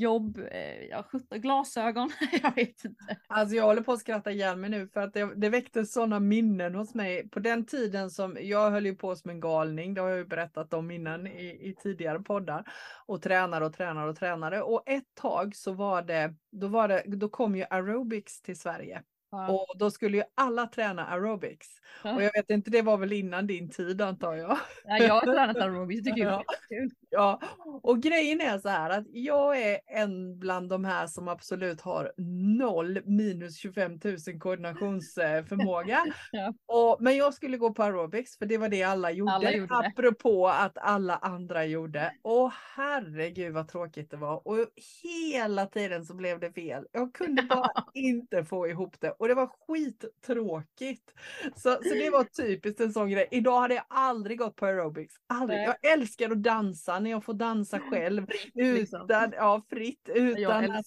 jobb, eh, ja, sjutton, glasögon. jag vet inte. Alltså jag håller på att skratta ihjäl mig nu för att det, det väckte sådana minnen hos mig. På den tiden som jag höll ju på som en galning, det har jag ju berättat om innan i, i tidigare poddar. Och tränade och tränade och tränade. Och ett tag så var det, då, var det, då kom ju aerobics till Sverige. Och då skulle ju alla träna aerobics. Ja. Och jag vet inte, det var väl innan din tid antar jag. Ja, jag har tränat aerobics, tycker jag Ja. är kul. Ja, och grejen är så här att jag är en bland de här som absolut har noll minus 25 000 koordinationsförmåga. Ja. och, men jag skulle gå på aerobics för det var det alla gjorde. Alla gjorde det. apropå att alla andra gjorde. Och herregud vad tråkigt det var. Och hela tiden så blev det fel. Jag kunde bara inte få ihop det och det var skittråkigt. Så, så det var typiskt en sån grej. Idag hade jag aldrig gått på aerobics. Aldrig. Nej. Jag älskar att dansa dansa, när jag får dansa själv. Fritt, Utan, liksom. ja, fritt, utan att,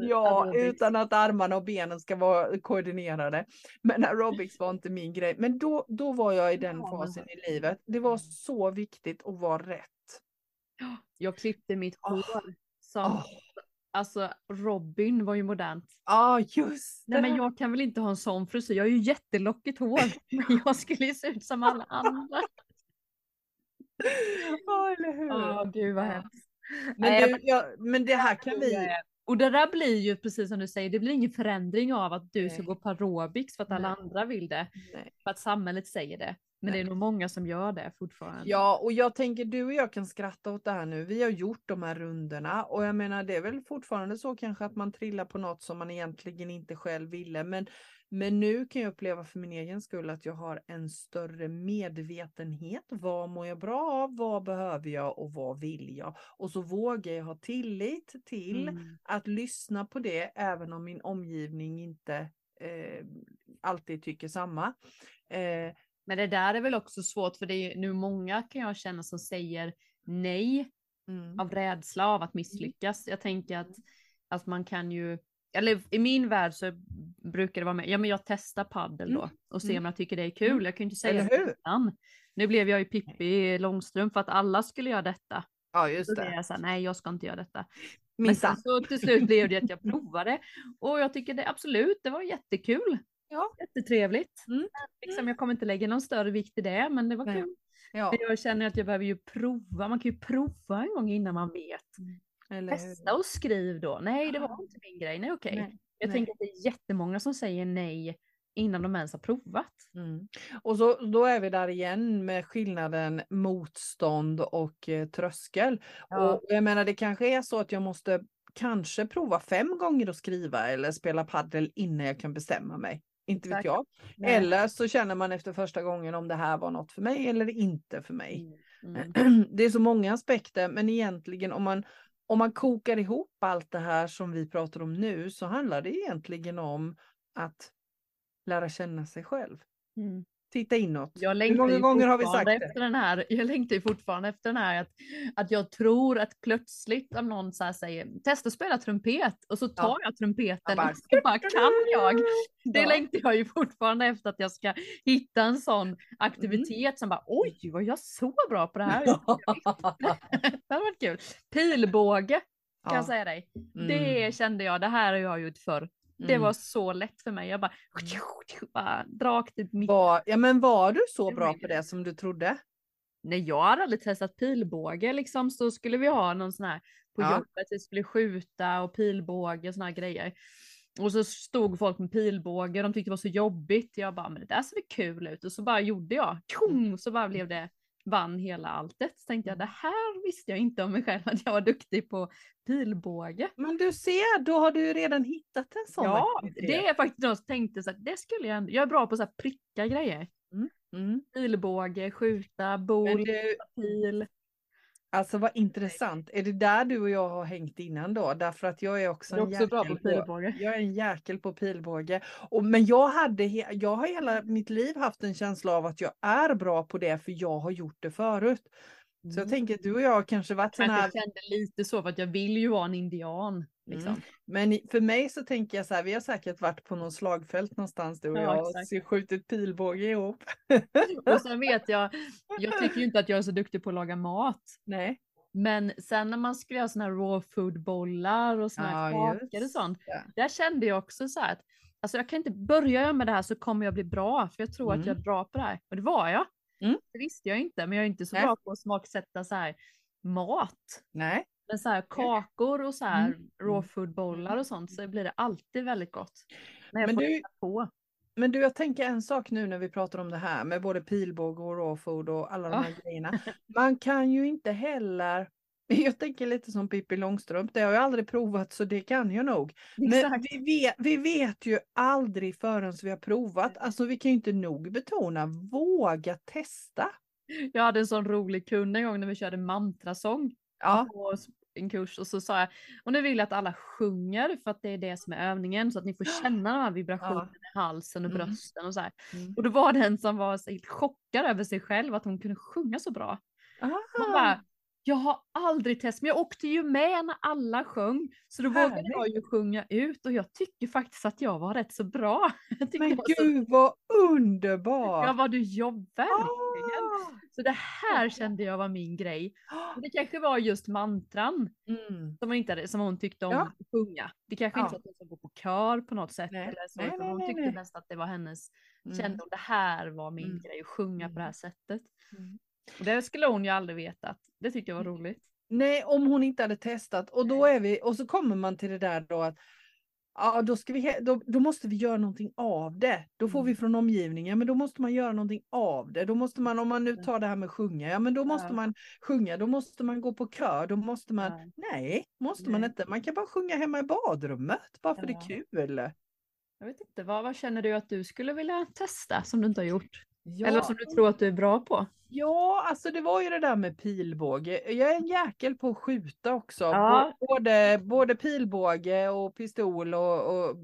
ja, aerobics. utan att armarna och benen ska vara koordinerade. Men aerobics var inte min grej. Men då, då var jag i den Ja, men- fasen i livet. Det var så viktigt att vara rätt. Jag klippte mitt Åh. hår som, Ja, alltså Robin var ju modernt. ah, just det. Nej men jag kan väl inte ha en sån frisyr, jag har ju jättelockigt hår. Men jag skulle ju se ut som alla andra. Ja, eller hur? Åh gud vad Ja. hemskt. Men, du, ja, men det här kan vi... Och det där blir ju precis som du säger, det blir ingen förändring av att du ska Nej. gå på aerobics för att alla Nej. andra vill det. Nej. För att samhället säger det. Men det är nog många som gör det fortfarande. Ja, och jag tänker du och jag kan skratta åt det här nu. Vi har gjort de här rundorna och jag menar det är väl fortfarande så kanske att man trillar på något som man egentligen inte själv ville. Men, men nu kan jag uppleva för min egen skull att jag har en större medvetenhet. Vad mår jag bra av? Vad behöver jag och vad vill jag? Och så vågar jag ha tillit till Mm. att lyssna på det även om min omgivning inte eh, alltid tycker samma. Eh, Men det där är väl också svårt för det är nu många kan jag känna som säger nej mm. av rädsla av att misslyckas. Jag tänker att, att man kan ju, eller i min värld så brukar det vara med, ja men jag testar paddel då och ser Mm. om jag tycker det är kul. Mm. Jag kan ju inte säga det innan. Nu blev jag ju Pippi Långstrump för att alla skulle göra detta. Ja, Så just det det. jag så här, nej jag ska inte göra detta. Men sen så till slut blev det att jag provade och jag tycker det absolut, det var jättekul. Ja. Jättetrevligt. Mm. Liksom, jag kommer inte lägga någon större vikt i det, men det var Nej. kul. Ja, jag känner att jag behöver ju prova, man kan ju prova en gång innan man vet. Eller? Testa och skriv då. Nej, det var inte min grej. Nej, okej. Nej, Jag nej. tänker att det är jättemånga som säger nej innan de ens har provat. Mm. Och så, då är vi där igen med skillnaden motstånd och eh, tröskel. Ja. Och jag menar det kanske är så att jag måste kanske prova fem gånger att skriva eller spela paddel innan jag kan bestämma mig. Inte vet jag. Nej. Eller så känner man efter första gången om det här var något för mig eller inte för mig. Mm. Mm. Det är så många aspekter men egentligen om man, om man kokar ihop allt det här som vi pratar om nu så handlar det egentligen om att lära känna sig själv. Mm. Titta inåt. Jag Hur många gånger har vi sagt det? efter den här, jag längtar ju fortfarande efter den här att, att jag tror att plötsligt om någon så säger testa att spela trumpet och så tar jag trumpeten Jag bara, och bara kan jag. Det Ja. längtar jag ju fortfarande efter att jag ska hitta en sån aktivitet Mm. som bara oj vad jag så bra på det här. det hade varit kul. Pilbåge kan jag Ja. säga dig. Mm. Det kände jag, det här har jag gjort förr. Det Mm. var så lätt för mig. Jag bara, bara rakt i mitt Var, ja, men var du så bra på det som du trodde? Nej, jag hade aldrig testat pilbåge liksom, så skulle vi ha någon sån här på Ja. jobbet, vi skulle skjuta och pilbåge och såna här grejer. Och så stod folk med pilbåge och de tyckte det var så jobbigt. Jag bara, men det där ser väl kul ut. Och så bara gjorde jag. Tjong! Så bara blev det, vann hela alltet. Så tänkte jag, det här visste jag inte om mig själv, att jag var duktig på pilbåge. Men du ser, då har du ju redan hittat en sån. Ja, aktivitet. det är faktiskt något jag tänkte så att det skulle jag ändå, jag är bra på så här pricka grejer. Mm. Pilbåge, skjuta, bol, du, pil. Alltså vad intressant. Är det där du och jag har hängt innan då? Därför att jag är också, är en också på jäkel pilbåge. Jag är en jäkel på pilbåge. Och, men jag, hade, jag har hela mitt liv haft en känsla av att jag är bra på det för jag har gjort det förut. Så jag tänker att du och jag har kanske varit sådana här Kanske kände lite så för att jag vill ju vara en indian. Liksom. Mm. Men för mig så tänker jag så här, vi har säkert varit på någon slagfält någonstans du och Ja, jag och exakt. så skjutit pilbåge ihop. Och sen vet jag, jag tycker ju inte att jag är så duktig på att laga mat. Nej. Men sen när man skulle göra såna här raw food bollar och såna här Ja, kakor och sånt. det. Där kände jag också så här att alltså jag kan inte börja jag med det här så kommer jag bli bra för jag tror Mm. att jag är bra på det här. Och det var jag. Mm. Det visste jag inte men jag är inte så Nej. bra på att smaksätta så här mat. Nej. Men så här kakor och så här Mm. raw food bollar och sånt så blir det alltid väldigt gott. När jag Men får du- på. Men du, jag tänker en sak nu när vi pratar om det här med både pilbåge och raw food och alla de här grejerna. Man kan ju inte heller, jag tänker lite som Pippi Långstrump, det har jag aldrig provat så det kan jag nog. Men Exakt. vi vet, vi vet ju aldrig förrän vi har provat. Alltså vi kan ju inte nog betona, våga testa. Jag hade en sån rolig kund en gång när vi körde mantrasång Ja, på en kurs och så sa jag, och nu vill jag att alla sjunger för att det är det som är övningen så att ni får känna de här vibrationerna i halsen och Mm. brösten och så. Mm. Och då var det en som var helt chockad över sig själv att hon kunde sjunga så bra. Hon Ah. bara, Jag har aldrig testat, men jag åkte ju med när alla sjöng. Så då vågade Härligt. jag ju sjunga ut och jag tycker faktiskt att jag var rätt så bra. Men var så- gud vad underbart! Ja vad du jobbar verkligen. Ah! Så det här kände jag var min grej. Och det kanske var just mantran Mm. som hon, inte som hon tyckte om Ja. att sjunga. Det kanske inte Ja. var att hon gå på kör på något sätt Nej. eller så, Nej, nej, hon tyckte nej. mest att det var hennes, Mm. kände om det här var min Mm. grej, att sjunga på det här Mm. sättet. Det skulle hon ju aldrig vetat. Det tyckte jag var roligt. Nej, om hon inte hade testat. Och då är vi, och så kommer man till det där då att ja, då, ska vi, då, då måste vi göra någonting av det. Då får vi Mm. från omgivningen, men då måste man göra någonting av det. Då måste man, om man nu Mm. tar det här med sjunga, ja men då måste Ja. man sjunga, då måste man gå på kör, då måste man, Ja. nej, måste man Nej. inte. Man kan bara sjunga hemma i badrummet, bara för det Ja. är kul. Jag vet inte, vad, vad känner du att du skulle vilja testa som du inte har gjort? Ja. Eller som du tror att du är bra på? Ja, alltså det var ju det där med pilbåge. Jag är en jäkel på att skjuta också. Ja. Bå- Både, både pilbåge och pistol och, och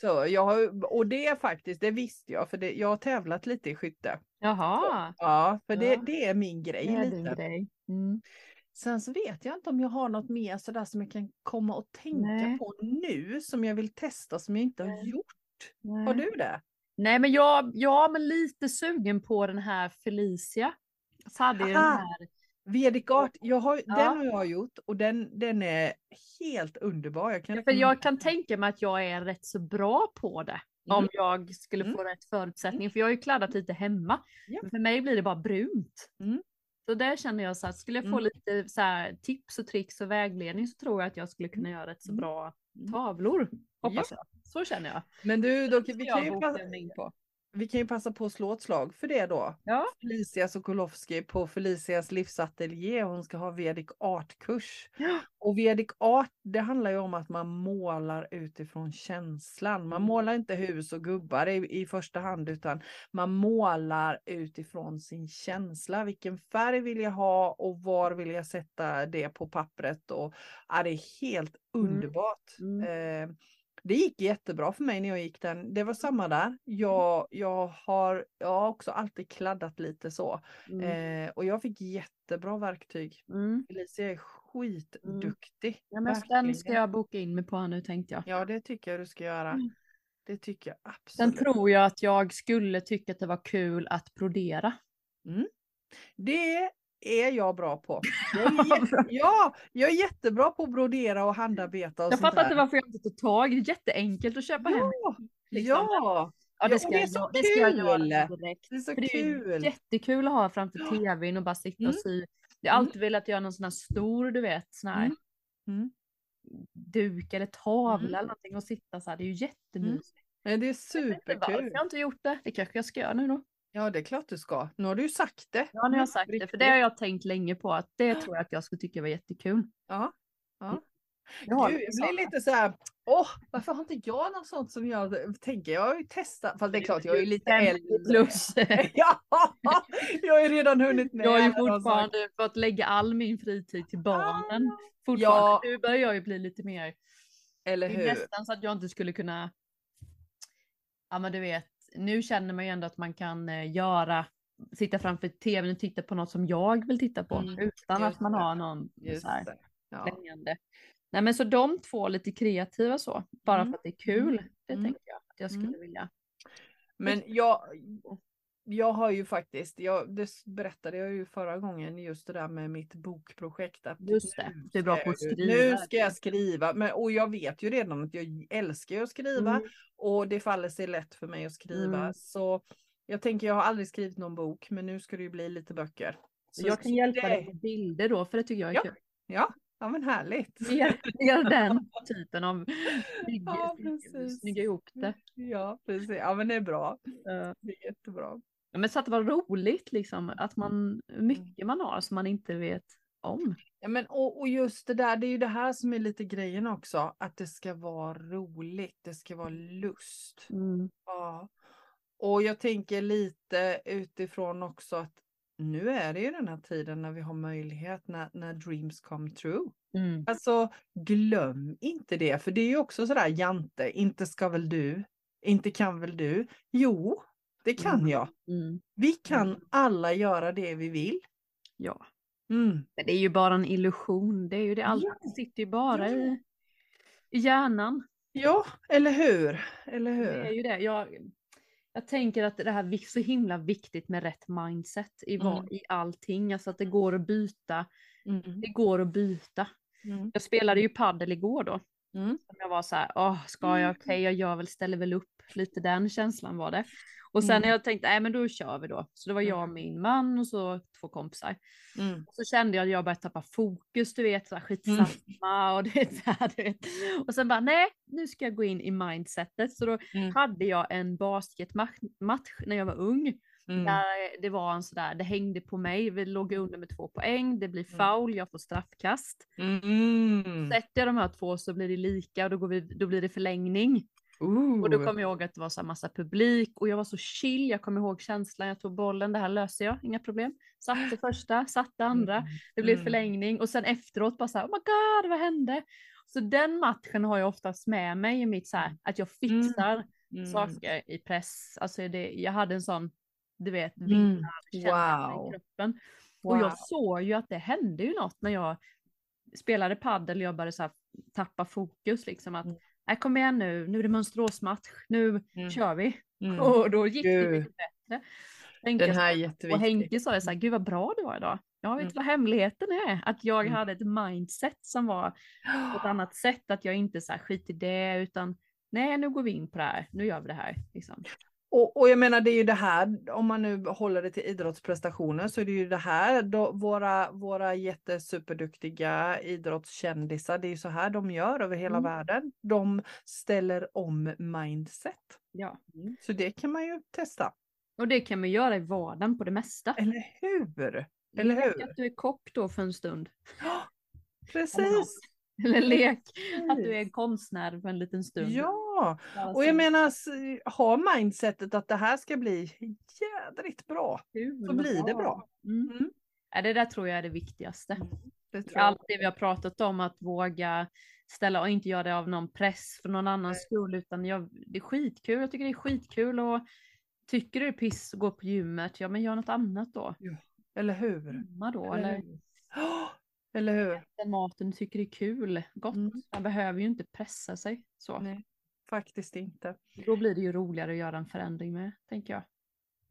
så. Jag har, och det faktiskt, det visste jag för det, jag har tävlat lite i skytte. Jaha, Ja, för det, Ja. det är min grej det är din lite. grej. Mm. Sen så vet jag inte om jag har något mer sådär som jag kan komma och tänka Nej. på nu som jag vill testa som jag inte har gjort. Nej. Har du det? Nej men jag, jag men lite sugen på den här Felicia. Så hade den här, Vedic art, jag har, Ja. den har jag gjort och den, den är helt underbar. Jag kan för jag kan tänka mig att jag är rätt så bra på det. Om Mm. jag skulle Mm. få rätt förutsättningar. För jag har ju kladdat lite hemma. Ja. Men för mig blir det bara brunt. Mm. Så där känner jag så att skulle jag få Mm. lite så här, tips och tricks och vägledning så tror jag att jag skulle kunna göra rätt så Mm. bra Mm. tavlor. Hoppas jag. Så känner jag. Men du, då, vi, kan ju passa, på. vi kan ju passa på att slå ett slag för det då. Ja. Felicia Sokolowski på Felicias livsateljé. Hon ska ha Vedic art-kurs. Ja. Och Vedic art, det handlar ju om att man målar utifrån känslan. Man Mm. målar inte hus och gubbar i, i första hand, utan man målar utifrån sin känsla. Vilken färg vill jag ha och var vill jag sätta det på pappret? Och, ja, det är helt Mm. underbart. Mm. Eh, det gick jättebra för mig när jag gick den. Det var samma där. Jag, jag, har, jag har också alltid kladdat lite så. Mm. Eh, och jag fick jättebra verktyg. Mm. Felicia är skitduktig. Ja, men den ska jag boka in mig på här nu tänkte jag. Ja, det tycker jag du ska göra. Mm. Det tycker jag Sen absolut. tror jag att jag skulle tycka att det var kul att brodera. Det är jag bra på. Jag är ja, jag är jättebra på att brodera och handarbeta och Jag fattar inte varför jag inte tar tag. Det är jätteenkelt att köpa hem. Ja, liksom. ja, Ja, Ja, det ska, och det är jag, så göra- det ska jag göra kul. direkt. det är så För det är kul. jättekul att ha framför tvn och bara sitta Mm. och sy. Jag har Mm. alltid velat göra någon sån här stor, du vet, sån här Mm. Mm. duk eller tavla Mm. eller någonting och sitta så här. Det är ju jättemysigt. Men det är Jag vet inte varför superkul. jag inte gjort det. Det kanske jag ska göra nu då. Ja, det är klart du ska. Nu har du ju sagt det. Ja, nu har jag sagt det. För det har jag tänkt länge på. Att det tror jag att jag skulle tycka var jättekul. Ja. ja. Jag Gud, lite jag såna. blir lite så här, åh, varför har inte jag något sånt som jag tänker? Jag har ju testat, fast det är klart jag är ju lite 50 äldre. plus. Ja, jag har ju redan hunnit med. Jag har ju fortfarande fått lägga all min fritid till barnen. Fortfarande. Ja. Nu börjar jag ju bli lite mer Eller Det är hur? nästan så att jag inte skulle kunna. Ja men du vet, nu känner man ju ändå att man kan eh, göra, sitta framför tvn och titta på något som jag vill titta på Mm, utan att man det. har någon Just så här. Ja. Nej men så de två lite kreativa så, bara Mm, för att det är kul. Det mm, tänker jag att jag skulle mm. vilja. Men jag, jag har ju faktiskt, jag, det berättade jag ju förra gången, just det där med mitt bokprojekt. Att Just det, du är bra på att skriva. Nu ska jag skriva, men, och jag vet ju redan att jag älskar att skriva. Mm. Och det faller sig lätt för mig att skriva. Mm. Så jag tänker, jag har aldrig skrivit någon bok, men nu ska det ju bli lite böcker. Så jag kan hjälpa dig med bilder då, för det tycker jag är Ja. kul. Ja, ja men härligt. Mer den typen av snygg, Ja, precis. snygga ihop det. Ja, precis. Ja, men det är bra. Det är jättebra. Ja, men så att det var roligt liksom, att man, mycket man har som man inte vet om. Ja, men, och, och just det där, det är ju det här som är lite grejen också, att det ska vara roligt, det ska vara lust. Ja. Och jag tänker lite utifrån också att nu är det ju den här tiden när vi har möjlighet, när, när dreams come true. Mm. Alltså glöm inte det, för det är ju också sådär Jante, inte ska väl du, inte kan väl du? Jo, det kan Mm. jag. Mm. Vi kan Mm. alla göra det vi vill. Ja. Mm. Men det är ju bara en illusion. Det är ju det, allt Ja. sitter ju bara Ja. i, i hjärnan. Ja, eller hur? Eller Det är hur? ju det. Jag, jag tänker att det här är så himla viktigt med rätt mindset i, vad, Mm. i allting. Alltså att det går att byta. Mm. Det går att byta. Mm. Jag spelade ju paddel igår då. Mm. Jag var så här, åh, ska jag, okej, jag gör väl, ställer väl upp. Lite den känslan var det. Och sen Mm. när jag tänkte, nej men då kör vi då. Så det var Mm. jag och min man och så två kompisar. Mm. Och så kände jag att jag började tappa fokus, du vet, så här, skitsamma och det så här, du vet. Och sen bara, nej, nu ska jag gå in i mindsetet. Så då Mm. hade jag en basketmatch match när jag var ung. Mm. Där det var en sådär, det hängde på mig, vi låg under med två poäng, det blir foul, jag får straffkast. Mm. Sätter jag de här två så blir det lika och då, går vi, då blir det förlängning. Ooh. Och då kommer jag ihåg att det var så massa publik och jag var så chill, jag kommer ihåg känslan, jag tog bollen, det här löser jag, inga problem. Satte första, satte andra, Mm. det blev Mm. förlängning och sen efteråt bara så här, oh my god, vad hände? Så den matchen har jag oftast med mig i mitt så här, att jag fixar Mm. saker i press. Alltså det, jag hade en sån, du vet, Mm. vinnarkänsla Wow. i kroppen. Och jag Wow. såg ju att det hände ju något när jag spelade paddel och jag började så här tappa fokus liksom att Mm. Nej kom igen nu, nu är det Mönsteråsmatch, nu Mm. kör vi. Mm. Och då gick det Gud. mycket bättre. Tänkte Den här är jätteviktig. och Henke sa det så här, gud vad bra du var idag. Jag vet Mm. vad hemligheten är, att jag Mm. hade ett mindset som var på ett annat sätt, att jag inte så här skit i det, utan nej nu går vi in på det här, nu gör vi det här. Liksom. Och, och jag menar det är ju det här, om man nu håller det till idrottsprestationer så är det ju det här, då, våra, våra jättesuperduktiga idrottskändisar, det är ju så här de gör över hela Mm. världen. De ställer om mindset. Ja. Så det kan man ju testa. Och det kan man göra i vardagen på det mesta. Eller hur? Eller hur? att du är kock då för en stund. Precis. Eller lek att du är konstnär för en liten stund. Ja, och jag menar ha mindsetet att det här ska bli jädrigt bra. kul Så blir det bra. Mm. Mm. Ja, det där tror jag är det viktigaste. Det tror jag. Allt det vi har pratat om, att våga ställa och inte göra det av någon press för någon annans skull, utan jag, det är skitkul. Jag tycker det är skitkul och tycker du det är piss att gå på gymmet, ja men gör något annat då. Eller hur? Då, Eller eller hur? Ja, Eller hur? den maten du tycker är kul, gott. Mm. Man behöver ju inte pressa sig så. Nej, faktiskt inte. Då blir det ju roligare att göra en förändring med, tänker jag.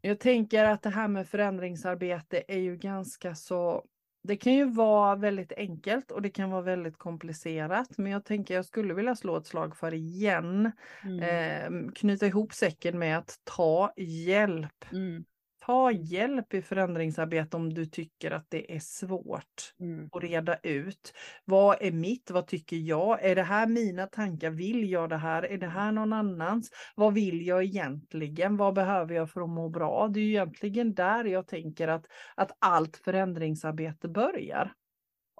Jag tänker att det här med förändringsarbete är ju ganska så det kan ju vara väldigt enkelt och det kan vara väldigt komplicerat. Men jag tänker jag skulle vilja slå ett slag för igen. Mm. Eh, knyta ihop säcken med att ta hjälp. Mm. Ta hjälp i förändringsarbete om du tycker att det är svårt Mm. att reda ut. Vad är mitt? Vad tycker jag? Är det här mina tankar? Vill jag det här? Är det här någon annans? Vad vill jag egentligen? Vad behöver jag för att må bra? Det är egentligen där jag tänker att, att allt förändringsarbete börjar.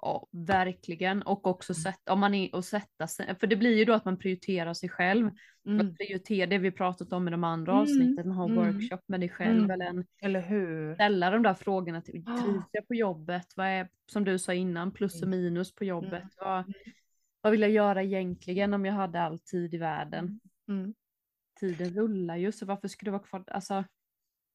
Ja, verkligen. Och också Mm. sätta, om man är, och sätta sig, för det blir ju då att man prioriterar sig själv. Mm. Prioritera det vi pratat om i de andra Mm, avsnitten, ha mm, workshop med dig själv mm. eller en, Eller hur? ställa de där frågorna. Till, Ah. trivs jag på jobbet? Vad är, som du sa innan, plus och Mm. minus på jobbet? Vad, vad vill jag göra egentligen om jag hade all tid i världen? Tiden rullar ju, så varför skulle det vara kvar? Alltså,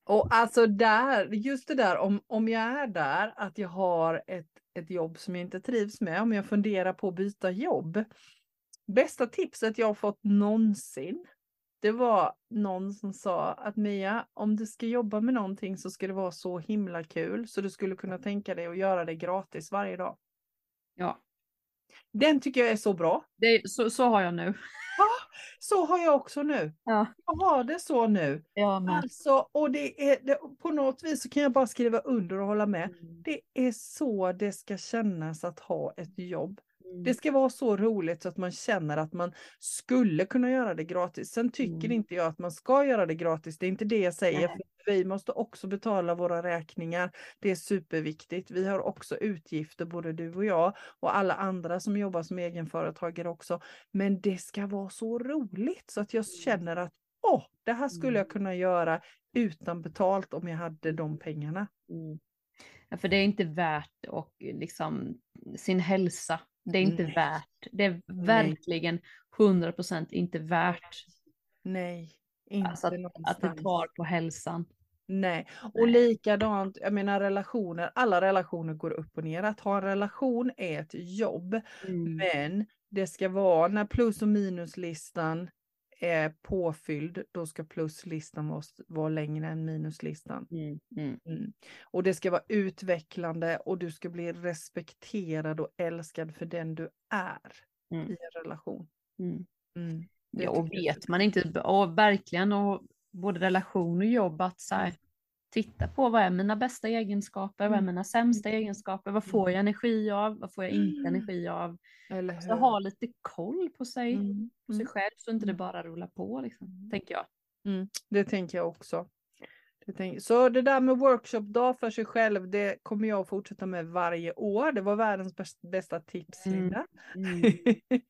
och alltså där, just det där om, om jag är där att jag har ett, ett jobb som jag inte trivs med, om jag funderar på att byta jobb. Bästa tipset jag har fått någonsin, det var någon som sa att Mia, om du ska jobba med någonting så ska det vara så himla kul så du skulle kunna tänka dig att göra det gratis varje dag. ja, den tycker jag är så bra. det, så, så har jag nu. Så har jag också nu. Ja, Jag har det så nu. med. Alltså, och det är, det, på något vis så kan jag bara skriva under och hålla med. Mm. Det är så det ska kännas att ha ett jobb. Mm. Det ska vara så roligt så att man känner att man skulle kunna göra det gratis. Sen tycker Mm. inte jag att man ska göra det gratis. Det är inte det jag säger. Vi måste också betala våra räkningar. Det är superviktigt. Vi har också utgifter, både du och jag och alla andra som jobbar som egenföretagare också. Men det ska vara så roligt så att jag känner att åh, det här skulle jag Mm. kunna göra utan betalt om jag hade de pengarna. Mm. Ja, för det är inte värt och liksom sin hälsa. Det är inte Nej. värt. Det är verkligen 100% inte värt Nej, inte alltså att, att det tar på hälsan. Nej, och likadant, jag menar relationer, alla relationer går upp och ner. Att ha en relation är ett jobb, Mm. men det ska vara när plus och minuslistan är påfylld, då ska pluslistan vara, vara längre än minuslistan. Mm. Mm. Mm. Och det ska vara utvecklande och du ska bli respekterad och älskad för den du är Mm. i en relation. Mm. Mm. Ja, och vet man inte, och verkligen, och både relation och jobb, att så här, titta på vad är mina bästa egenskaper, vad är Mm. mina sämsta egenskaper, vad får jag energi av, vad får jag inte Mm. energi av. Så hur? ha lite koll på sig, Mm. på sig Mm. själv, så inte det Mm. bara rullar på, liksom, tänker jag. Mm, det tänker jag också. Det. Så det där med workshopdag för sig själv, det kommer jag att fortsätta med varje år. Det var världens bäst- bästa tips, Mm. Linda. Mm.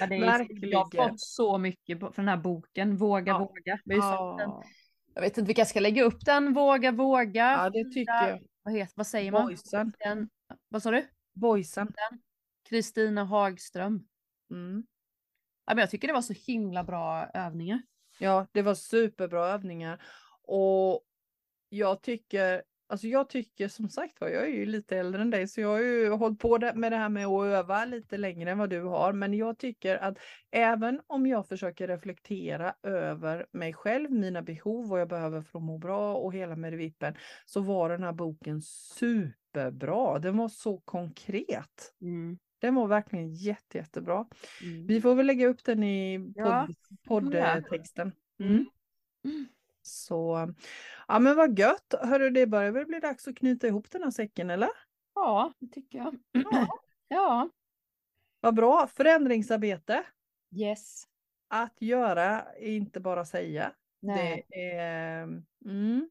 Ja, det är, Verkligen. jag har fått så mycket från den här boken, Våga Ja. våga. Vi har. Ja, Jag vet inte vilka ska lägga upp den, Våga våga. ja, det tycker jag. Vad, heter, vad säger man? Boysen. Den, vad sa du? Boysen. Kristina Hagström. Mm. Ja, men jag tycker det var så himla bra övningar. Ja, det var superbra övningar. Och jag tycker, alltså jag tycker som sagt var, jag är ju lite äldre än dig, så jag har ju hållit på med det här med att öva lite längre än vad du har. Men jag tycker att även om jag försöker reflektera över mig själv, mina behov, vad jag behöver för att må bra och hela medvippen, så var den här boken superbra. Den var så konkret. Mm. Den var verkligen jätte, jättebra. Mm. Vi får väl lägga upp den i podd, ja. poddtexten. Mm. Så, ja men vad gött. Hörru, det börjar väl bli dags att knyta ihop den här säcken, eller? Ja, det tycker jag. Ja. Ja. Vad bra. Förändringsarbete. Yes. Att göra, inte bara säga. Nej. Det är... Mm,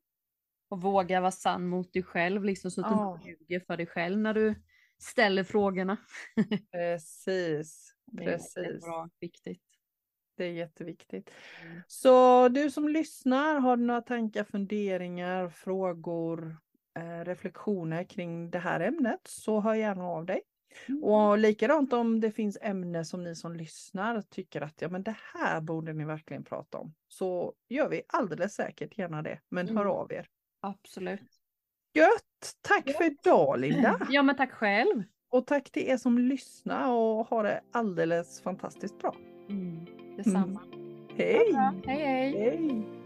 Och våga vara sann mot dig själv, liksom, så att Ja. du inte ljuger för dig själv när du ställer frågorna. precis. Det är Precis. bra, viktigt. Det är jätteviktigt. Mm. Så du som lyssnar, har du några tankar, funderingar, frågor, eh, reflektioner kring det här ämnet så hör gärna av dig. Mm. Och likadant om det finns ämne som ni som lyssnar tycker att ja, men det här borde ni verkligen prata om. Så gör vi alldeles säkert gärna det. Men hör Mm. av er. Absolut. Gött! Tack för idag Linda! Ja, men tack själv. Och tack till er som lyssnar och har det alldeles fantastiskt bra. Mm. Detsamma. Hej! Hej, hej. Hej!